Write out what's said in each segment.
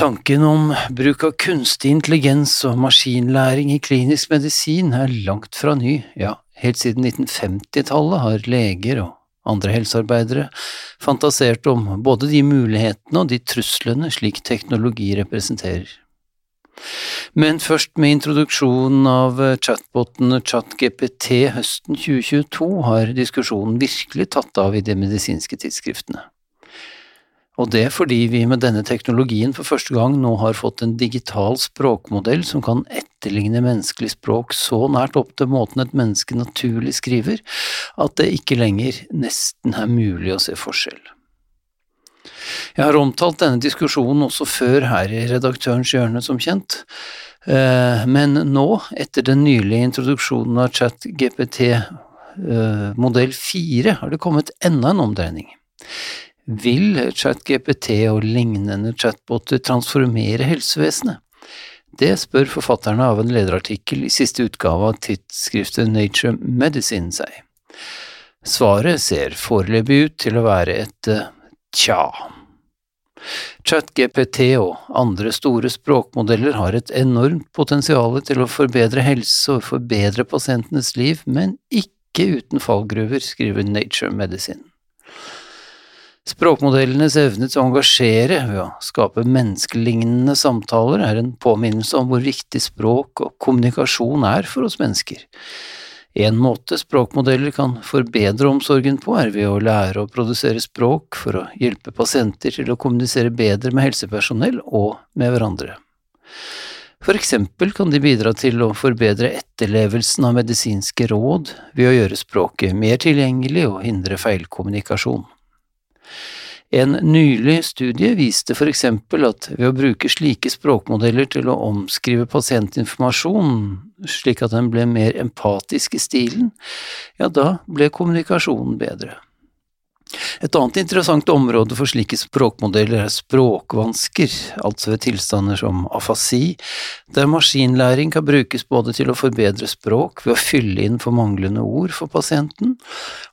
Tanken om bruk av kunstig intelligens og maskinlæring i klinisk medisin er langt fra ny, ja, helt siden 1950-tallet har leger og andre helsearbeidere fantasert om både de mulighetene og de truslene slik teknologi representerer. Men først med introduksjonen av chatbotene ChatGPT høsten 2022 har diskusjonen virkelig tatt av i de medisinske tidsskriftene. Og det er fordi vi med denne teknologien for første gang nå har fått en digital språkmodell som kan etterligne menneskelig språk så nært opp til måten et menneske naturlig skriver, at det ikke lenger nesten er mulig å se forskjell. Jeg har omtalt denne diskusjonen også før her i Redaktørens hjørne, som kjent, eh, men nå, etter den nylige introduksjonen av ChatGPT GPT-modell 4, har det kommet enda en omdreining. Vil ChatGPT og lignende chatboter transformere helsevesenet? Det spør forfatterne av en lederartikkel i siste utgave av tidsskriftet Nature Medicine seg. Svaret ser foreløpig ut til å være et uh, tja. ChatGPT og andre store språkmodeller har et enormt potensial til å forbedre helse og forbedre pasientenes liv, men ikke uten fallgruver, skriver Nature Medicine. Språkmodellenes evne til å engasjere ved å skape menneskelignende samtaler er en påminnelse om hvor viktig språk og kommunikasjon er for oss mennesker. En måte språkmodeller kan forbedre omsorgen på, er ved å lære å produsere språk for å hjelpe pasienter til å kommunisere bedre med helsepersonell og med hverandre. For eksempel kan de bidra til å forbedre etterlevelsen av medisinske råd ved å gjøre språket mer tilgjengelig og hindre feilkommunikasjon. En nylig studie viste for eksempel at ved å bruke slike språkmodeller til å omskrive pasientinformasjon slik at den ble mer empatisk i stilen, ja, da ble kommunikasjonen bedre. Et annet interessant område for slike språkmodeller er språkvansker, altså ved tilstander som afasi, der maskinlæring kan brukes både til å forbedre språk ved å fylle inn for manglende ord for pasienten,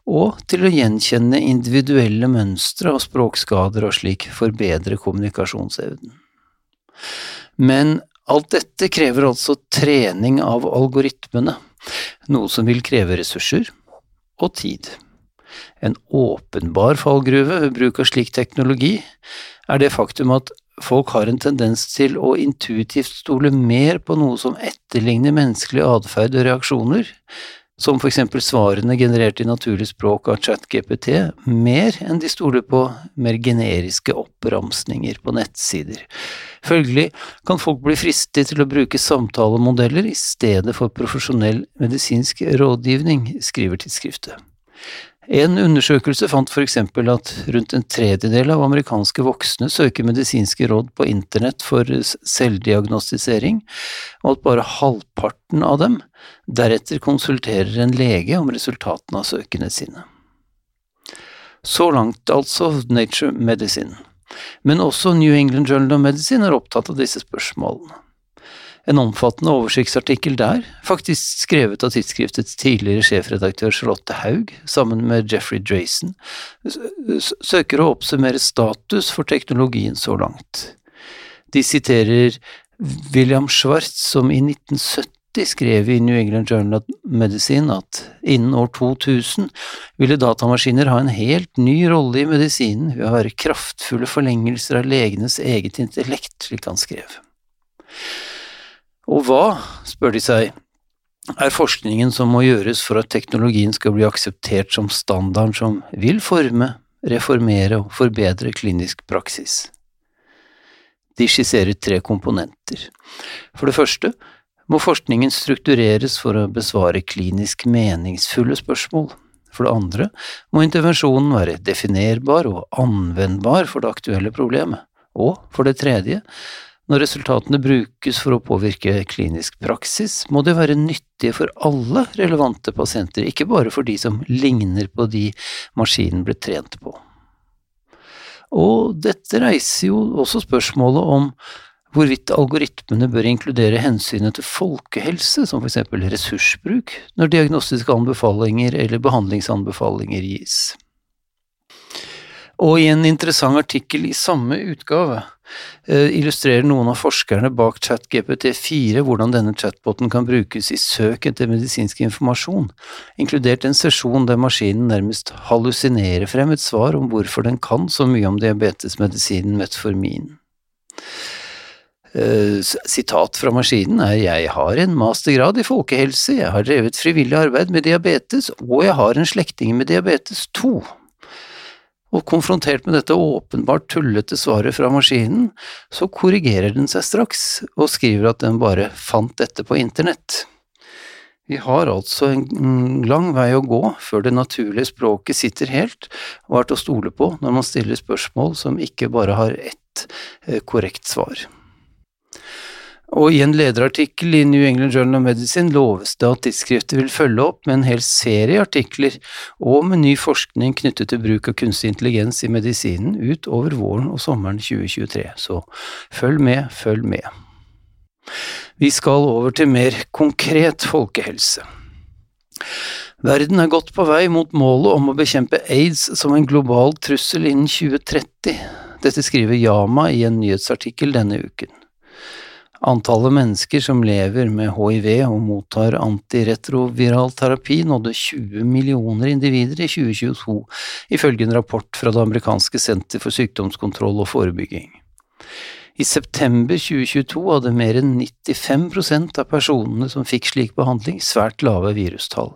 og til å gjenkjenne individuelle mønstre av språkskader og slik forbedre kommunikasjonsevnen. Men alt dette krever altså trening av algoritmene, noe som vil kreve ressurser og tid. En åpenbar fallgruve ved bruk av slik teknologi er det faktum at folk har en tendens til å intuitivt stole mer på noe som etterligner menneskelig atferd og reaksjoner, som for eksempel svarene generert i naturlig språk av ChatGPT, mer enn de stoler på mer generiske oppramsninger på nettsider. Følgelig kan folk bli fristet til å bruke samtalemodeller i stedet for profesjonell medisinsk rådgivning, skriver tidsskriftet. En undersøkelse fant eksempel at rundt en tredjedel av amerikanske voksne søker medisinske råd på internett for selvdiagnostisering, og at bare halvparten av dem deretter konsulterer en lege om resultatene av søkene sine. Så langt altså Nature Medicine, men også New England Journal of Medicine er opptatt av disse spørsmålene en omfattende oversiktsartikkel der, faktisk skrevet av tidsskriftets tidligere sjefredaktør Charlotte Haug, sammen med Jeffrey Drayson, søker å oppsummere status for teknologien så langt. De siterer William Schwartz, som i 1970 skrev i New England Journal of Medicine at innen år 2000 ville datamaskiner ha en helt ny rolle i medisinen ved å være kraftfulle forlengelser av legenes eget intellekt, slik han skrev. Og hva, spør de seg, er forskningen som må gjøres for at teknologien skal bli akseptert som standarden som vil forme, reformere og forbedre klinisk praksis? De skisserer tre komponenter. For det første må forskningen struktureres for å besvare klinisk meningsfulle spørsmål. For det andre må intervensjonen være definerbar og anvendbar for det aktuelle problemet. Og for det tredje Når resultatene brukes for å påvirke klinisk praksis, må de være nyttige for alle relevante pasienter, ikke bare for de som ligner på de maskinen ble trent på. Og dette reiser jo også spørsmålet om hvorvidt algoritmene bør inkludere hensynet til folkehelse, som for eksempel ressursbruk, når diagnostiske anbefalinger eller behandlingsanbefalinger gis. Og i en interessant artikkel i samme utgave eh, illustrerer noen av forskerne bak ChatGPT4 hvordan denne chatboten kan brukes i søk etter medisinsk informasjon, inkludert en sesjon der maskinen nærmest hallusinerer frem et svar om hvorfor den kan så mye om diabetesmedisinen metformin. Uh, sitat fra maskinen er jeg har en mastergrad i folkehelse, jeg har drevet frivillig arbeid med diabetes, og jeg har en slektning med diabetes 2 og konfrontert med dette åpenbart tullete svaret fra maskinen, så korrigerer den seg straks og skriver at den bare fant dette på internett. Vi har altså en lang vei å gå før det naturlige språket sitter helt og er til å stole på når man stiller spørsmål som ikke bare har ett eh, korrekt svar. Og i en lederartikkel i New England Journal of Medicine loves det at tidsskriftet vil følge opp med en hel serie artikler og med ny forskning knyttet til bruk av kunstig intelligens i medisinen utover våren og sommeren 2023, så følg med, følg med. Vi skal over til mer konkret folkehelse. Verden er godt på vei mot målet om å bekjempe aids som en global trussel innen 2030. Dette skriver Yama i en nyhetsartikkel denne uken. Antallet mennesker som lever med hiv og mottar antiretroviral terapi, nådde 20 millioner individer i 2022, ifølge en rapport fra det amerikanske senter for sykdomskontroll og forebygging. I september 2022 hadde mer enn 95% av personene som fikk slik behandling, svært lave virustall.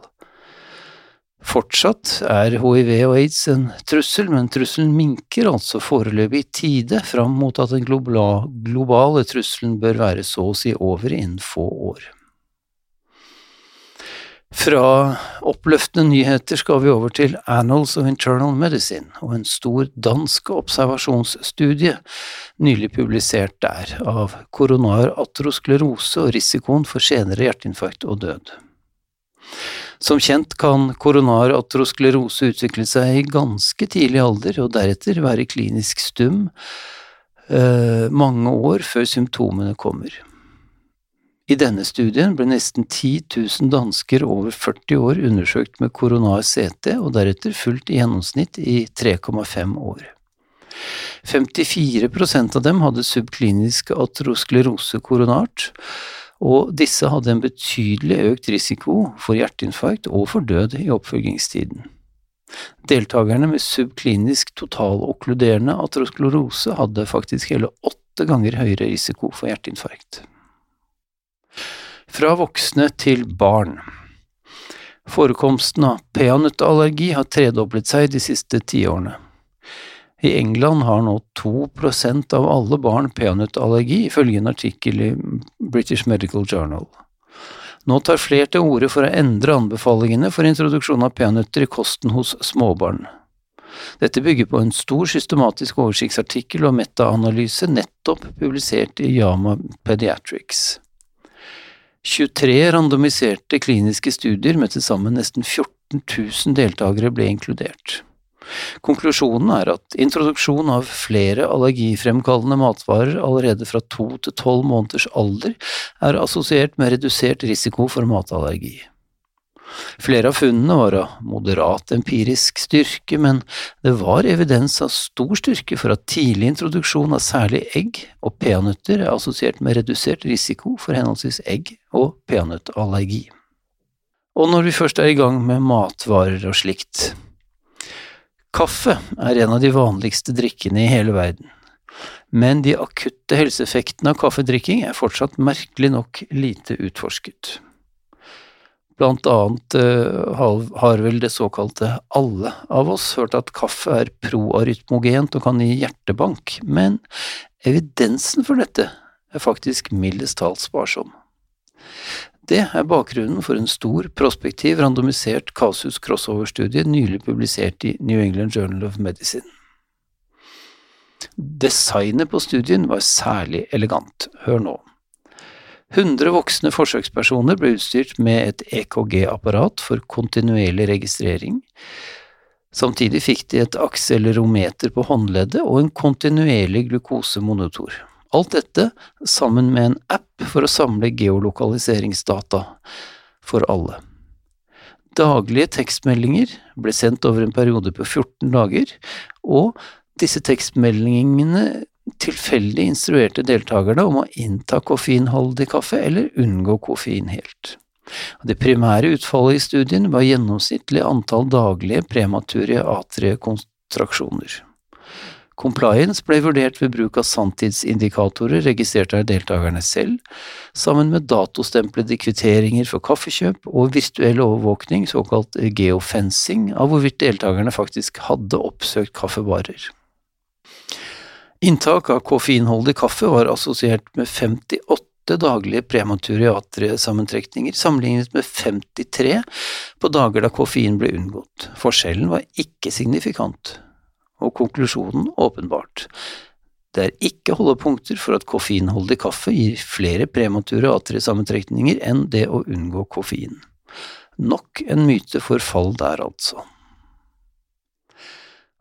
Fortsatt er hiv og aids en trussel, men trusselen minker altså foreløpig i tide fram mot at den globale trusselen bør være så å si over innen få år. Fra oppløftende nyheter skal vi over til Annals of Internal Medicine og en stor dansk observasjonsstudie nylig publisert der av koronar atrosklerose og risikoen for senere hjerteinfarkt og død. Som kjent kan koronar atrosklerose utvikle seg i ganske tidlig alder og deretter være klinisk stum eh, mange år før symptomene kommer. I denne studien ble nesten 10 000 dansker over 40 år undersøkt med koronar CT og deretter fulgt i gjennomsnitt i 3,5 år. 54% av dem hadde subklinisk atrosklerose koronart, og disse hadde en betydelig økt risiko for hjerteinfarkt og for død i oppfølgingstiden. Deltakerne med subklinisk totalokkluderende atrosklerose hadde faktisk hele åtte ganger høyere risiko for hjerteinfarkt. Fra voksne til barn Forekomsten av peanøttallergi har tredoblet seg de siste tiårene. I England har nå 2 prosent av alle barn peanøttallergi, ifølge en artikkel i British Medical Journal. Nå tar flere til orde for å endre anbefalingene for introduksjon av peanøtter i kosten hos småbarn. Dette bygger på en stor systematisk oversiktsartikkel og metaanalyse nettopp publisert i Yama Pediatrics. 23 randomiserte kliniske studier med til sammen nesten 14 000 deltakere ble inkludert. Konklusjonen er at introduksjon av flere allergifremkallende matvarer allerede fra to til tolv måneders alder er assosiert med redusert risiko for matallergi. Flere av funnene var av moderat empirisk styrke, men det var evidens av stor styrke for at tidlig introduksjon av særlig egg og peanøtter er assosiert med redusert risiko for henholdsvis egg- og peanøttallergi. Og når vi først er i gang med matvarer og slikt, Kaffe er en av de vanligste drikkene i hele verden, men de akutte helseeffektene av kaffedrikking er fortsatt merkelig nok lite utforsket. Blant annet uh, har vel det såkalte alle av oss hørt at kaffe er proarytmogent og kan gi hjertebank, men evidensen for dette er faktisk mildest talt sparsom. Det er bakgrunnen for en stor, prospektiv, randomisert kasus crossover-studie nylig publisert i New England Journal of Medicine. Designet på studien var særlig elegant, hør nå. 100 voksne forsøkspersoner ble utstyrt med et EKG-apparat for kontinuerlig registrering. Samtidig fikk de et akselerometer på håndleddet og en kontinuerlig glukosemonitor. Alt dette sammen med en app for å samle geolokaliseringsdata for alle. Daglige tekstmeldinger ble sendt over en periode på 14 dager, og disse tekstmeldingene tilfeldig instruerte deltakerne om å innta koffeinholdig kaffe eller unngå koffein helt. Det primære utfallet i studien var gjennomsnittlig antall daglige premature atriekontraksjoner. Compliance ble vurdert ved bruk av sanntidsindikatorer registrert av deltakerne selv, sammen med datostemplede kvitteringer for kaffekjøp og virtuell overvåkning, såkalt geofencing, av hvorvidt deltakerne faktisk hadde oppsøkt kaffebarer. Inntak av koffeinholdig kaffe var assosiert med 58 daglige prematuriatre-sammentrekninger, sammenlignet med 53 på dager da koffein ble unngått. Forskjellen var ikke signifikant og konklusjonen åpenbart. Det er ikke holdepunkter for at koffeinholdig kaffe gir flere premature atriesammentrekninger enn det å unngå koffein. Nok en myte for fall der, altså.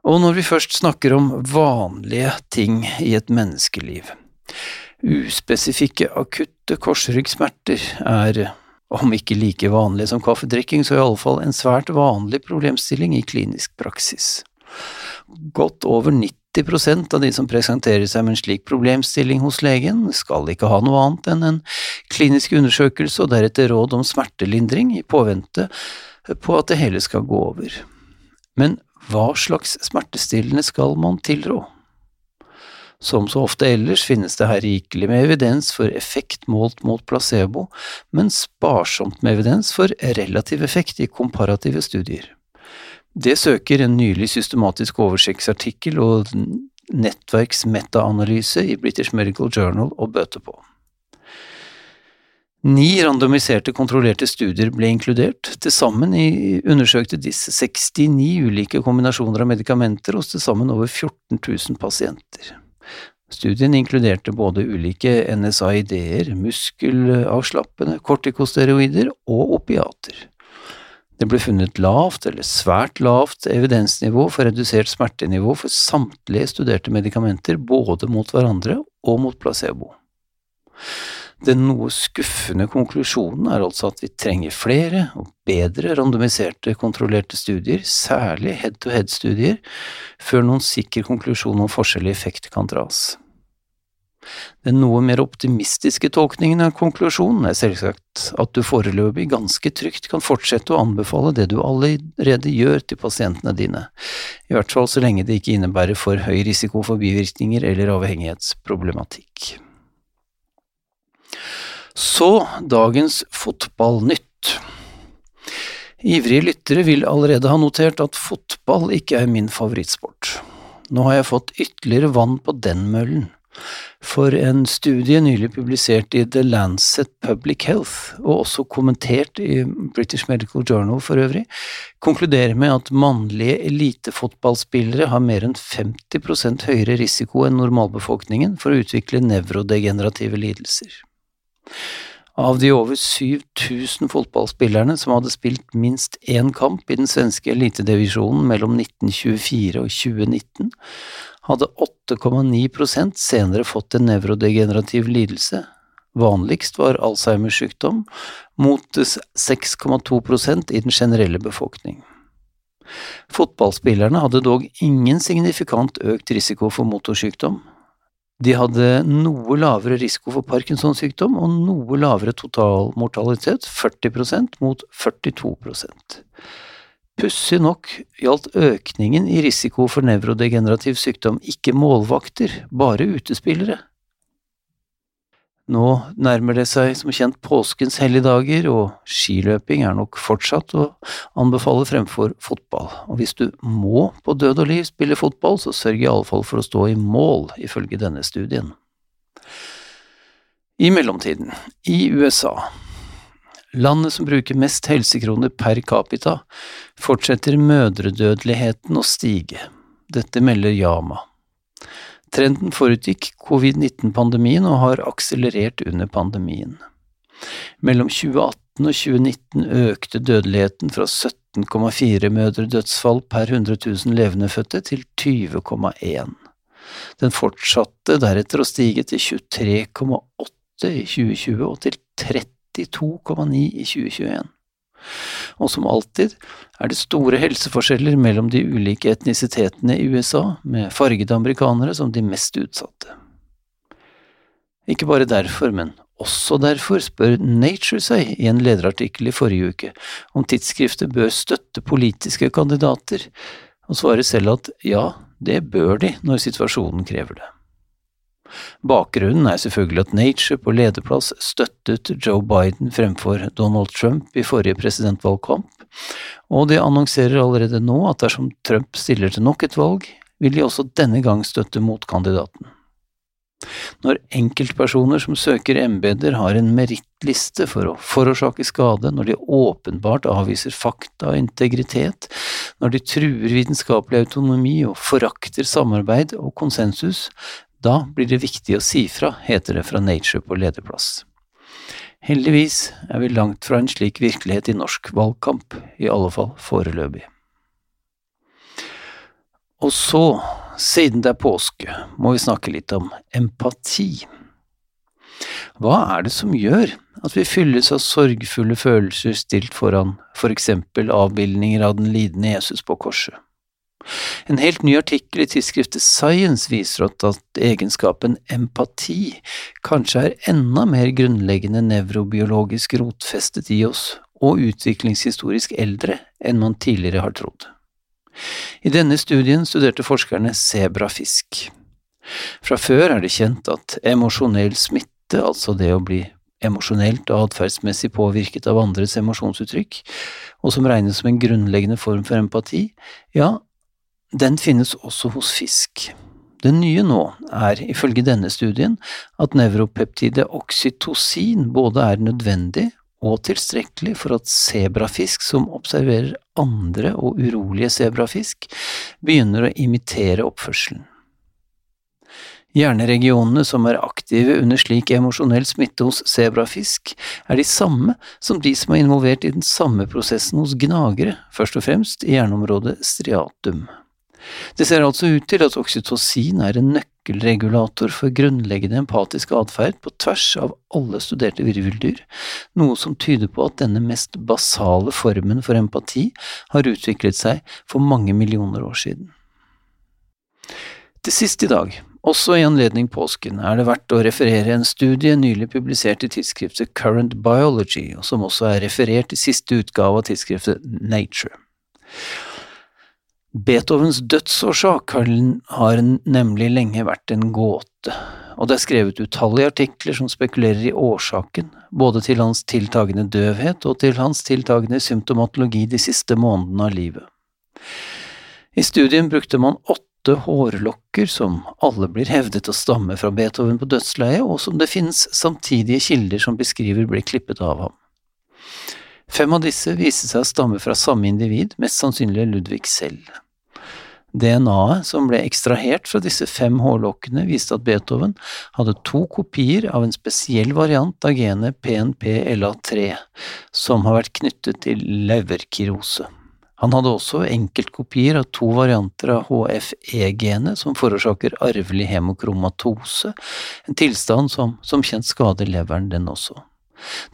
Og når vi først snakker om vanlige ting i et menneskeliv, uspesifikke akutte korsryggsmerter er, om ikke like vanlige som kaffedrikking, så i alle fall en svært vanlig problemstilling i klinisk praksis. Godt over 90% av de som presenterer seg med en slik problemstilling hos legen, skal ikke ha noe annet enn en klinisk undersøkelse og deretter råd om smertelindring i påvente på at det hele skal gå over. Men hva slags smertestillende skal man tilrå? Som så ofte ellers finnes det her rikelig med evidens for effekt målt mot placebo, men sparsomt med evidens for relativ effekt i komparative studier. Det søker en nylig systematisk oversiktsartikkel og nettverks metaanalyse i British Medical Journal å bøte på. Ni randomiserte kontrollerte studier ble inkludert, til sammen undersøkte disse 69 ulike kombinasjoner av medikamenter hos til sammen over 14 000 pasienter. Studien inkluderte både ulike NSAID-er, muskelavslappende, kortikosteroider og opiater. Det ble funnet lavt eller svært lavt evidensnivå for redusert smertenivå for samtlige studerte medikamenter, både mot hverandre og mot placebo. Den noe skuffende konklusjonen er altså at vi trenger flere og bedre randomiserte kontrollerte studier, særlig head-to-head-studier, før noen sikker konklusjon om forskjell i effekt kan dras. Den noe mer optimistiske tolkningen av konklusjonen er selvsagt at du foreløpig ganske trygt kan fortsette å anbefale det du allerede gjør til pasientene dine, i hvert fall så lenge det ikke innebærer for høy risiko for bivirkninger eller avhengighetsproblematikk. Så dagens fotballnytt. Ivrige lyttere vil allerede ha notert at fotball ikke er min favorittsport. Nå har jeg fått ytterligere vann på den møllen. For en studie nylig publisert i The Lancet Public Health, og også kommentert i British Medical Journal for øvrig, konkluderer med at mannlige elitefotballspillere har mer enn 50% høyere risiko enn normalbefolkningen for å utvikle nevrodegenerative lidelser. Av de over 7000 fotballspillerne som hadde spilt minst én kamp i den svenske elitedivisjonen mellom 1924 og 2019, hadde 8,9% senere fått en nevrodegenerativ lidelse. Vanligst var Alzheimers sykdom, mot 6,2% i den generelle befolkning. Fotballspillerne hadde dog ingen signifikant økt risiko for motorsykdom. De hadde noe lavere risiko for Parkinsons-sykdom og noe lavere totalmortalitet, 40% mot 42 Pussig nok gjaldt økningen i risiko for nevrodegenerativ sykdom ikke målvakter, bare utespillere. Nå nærmer det seg som kjent påskens helligdager, og skiløping er nok fortsatt å anbefale fremfor fotball, og hvis du må på død og liv spille fotball, så sørg i alle fall for å stå i mål, ifølge denne studien. I mellomtiden, i USA, landet som bruker mest helsekroner per capita, fortsetter mødredødeligheten å stige. Dette melder Yama. Trenden forutgikk covid-19-pandemien og har akselerert under pandemien. Mellom 2018 og 2019 økte dødeligheten fra 17,4 mødredødsfall per 100 000 levendefødte til 20,1. Den fortsatte deretter å stige til 23,8 i 2020 og til 32,9 i 2021. Og som alltid er det store helseforskjeller mellom de ulike etnisitetene i USA, med fargede amerikanere som de mest utsatte. Ikke bare derfor, men også derfor spør Nature seg i en lederartikkel i forrige uke om tidsskriftet bør støtte politiske kandidater, og svarer selv at ja, det bør de når situasjonen krever det. Bakgrunnen er selvfølgelig at Nature på lederplass støttet Joe Biden fremfor Donald Trump i forrige presidentvalgkamp, og de annonserer allerede nå at dersom Trump stiller til nok et valg, vil de også denne gang støtte motkandidaten. Når enkeltpersoner som søker embeter har en merittliste for å forårsake skade, når de åpenbart avviser fakta og integritet, når de truer vitenskapelig autonomi og forakter samarbeid og konsensus, da blir det viktig å si fra, heter det fra Nature på lederplass. Heldigvis er vi langt fra en slik virkelighet i norsk valgkamp, i alle fall foreløpig. Og så, siden det er påske, må vi snakke litt om empati. Hva er det som gjør at vi fylles av sorgfulle følelser stilt foran for eksempel avbildninger av den lidende Jesus på korset? En helt ny artikkel i tidsskriftet Science viser at egenskapen empati kanskje er enda mer grunnleggende nevrobiologisk rotfestet i oss og utviklingshistorisk eldre enn man tidligere har trodd. I denne studien studerte forskerne sebrafisk. Fra før er det kjent at emosjonell smitte, altså det å bli emosjonelt og atferdsmessig påvirket av andres emosjonsuttrykk, og som regnes som en grunnleggende form for empati, ja, den finnes også hos fisk. Det nye nå er, ifølge denne studien, at nevropeptidet oksytocin både er nødvendig og tilstrekkelig for at sebrafisk som observerer andre og urolige sebrafisk, begynner å imitere oppførselen. Hjerneregionene som er aktive under slik emosjonell smitte hos sebrafisk, er de samme som de som er involvert i den samme prosessen hos gnagere, først og fremst i hjerneområdet striatum. Det ser altså ut til at oksytocin er en nøkkelregulator for grunnleggende empatisk atferd på tvers av alle studerte virveldyr, noe som tyder på at denne mest basale formen for empati har utviklet seg for mange millioner år siden. Til sist i dag, også i anledning påsken, er det verdt å referere en studie nylig publisert i tidsskriftet Current Biology, og som også er referert i siste utgave av tidsskriftet Nature. Beethovens dødsårsak har nemlig lenge vært en gåte, og det er skrevet utallige artikler som spekulerer i årsaken, både til hans tiltagende døvhet og til hans tiltagende symptomatologi de siste månedene av livet. I studien brukte man åtte hårlokker som alle blir hevdet å stamme fra Beethoven på dødsleiet, og som det finnes samtidige kilder som beskriver ble klippet av ham. Fem av disse viste seg å stamme fra samme individ, mest sannsynlig Ludvig selv. DNA-et som ble ekstrahert fra disse fem hårlokkene, viste at Beethoven hadde to kopier av en spesiell variant av genet PNP-LA3, som har vært knyttet til leverkirose. Han hadde også enkeltkopier av to varianter av HFE-genet som forårsaker arvelig hemokromatose, en tilstand som som kjent skader leveren, den også.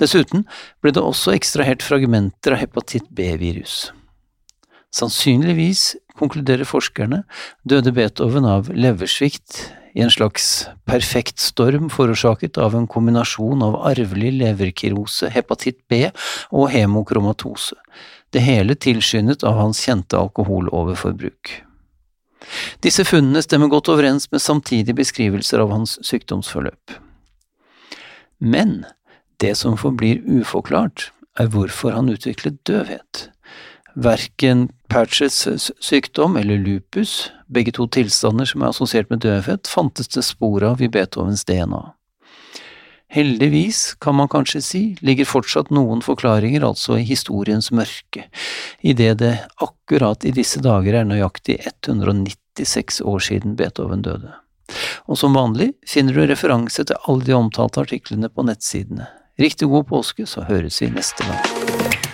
Dessuten ble det også ekstrahert fragmenter av hepatitt B-virus. Sannsynligvis, konkluderer forskerne, døde Beethoven av leversvikt i en slags perfekt storm forårsaket av en kombinasjon av arvelig leverkirose, hepatitt B og hemokromatose, det hele tilskyndet av hans kjente alkoholoverforbruk. Disse funnene stemmer godt overens med samtidige beskrivelser av hans sykdomsforløp. Men det som forblir uforklart, er hvorfor han utviklet døvhet. Verken Patches sykdom eller lupus, begge to tilstander som er assosiert med døvhet, fantes det spor av i Beethovens DNA. Heldigvis, kan man kanskje si, ligger fortsatt noen forklaringer altså i historiens mørke, idet det akkurat i disse dager er nøyaktig 196 år siden Beethoven døde. Og som vanlig finner du referanse til alle de omtalte artiklene på nettsidene. Riktig god påske, så høres vi neste gang.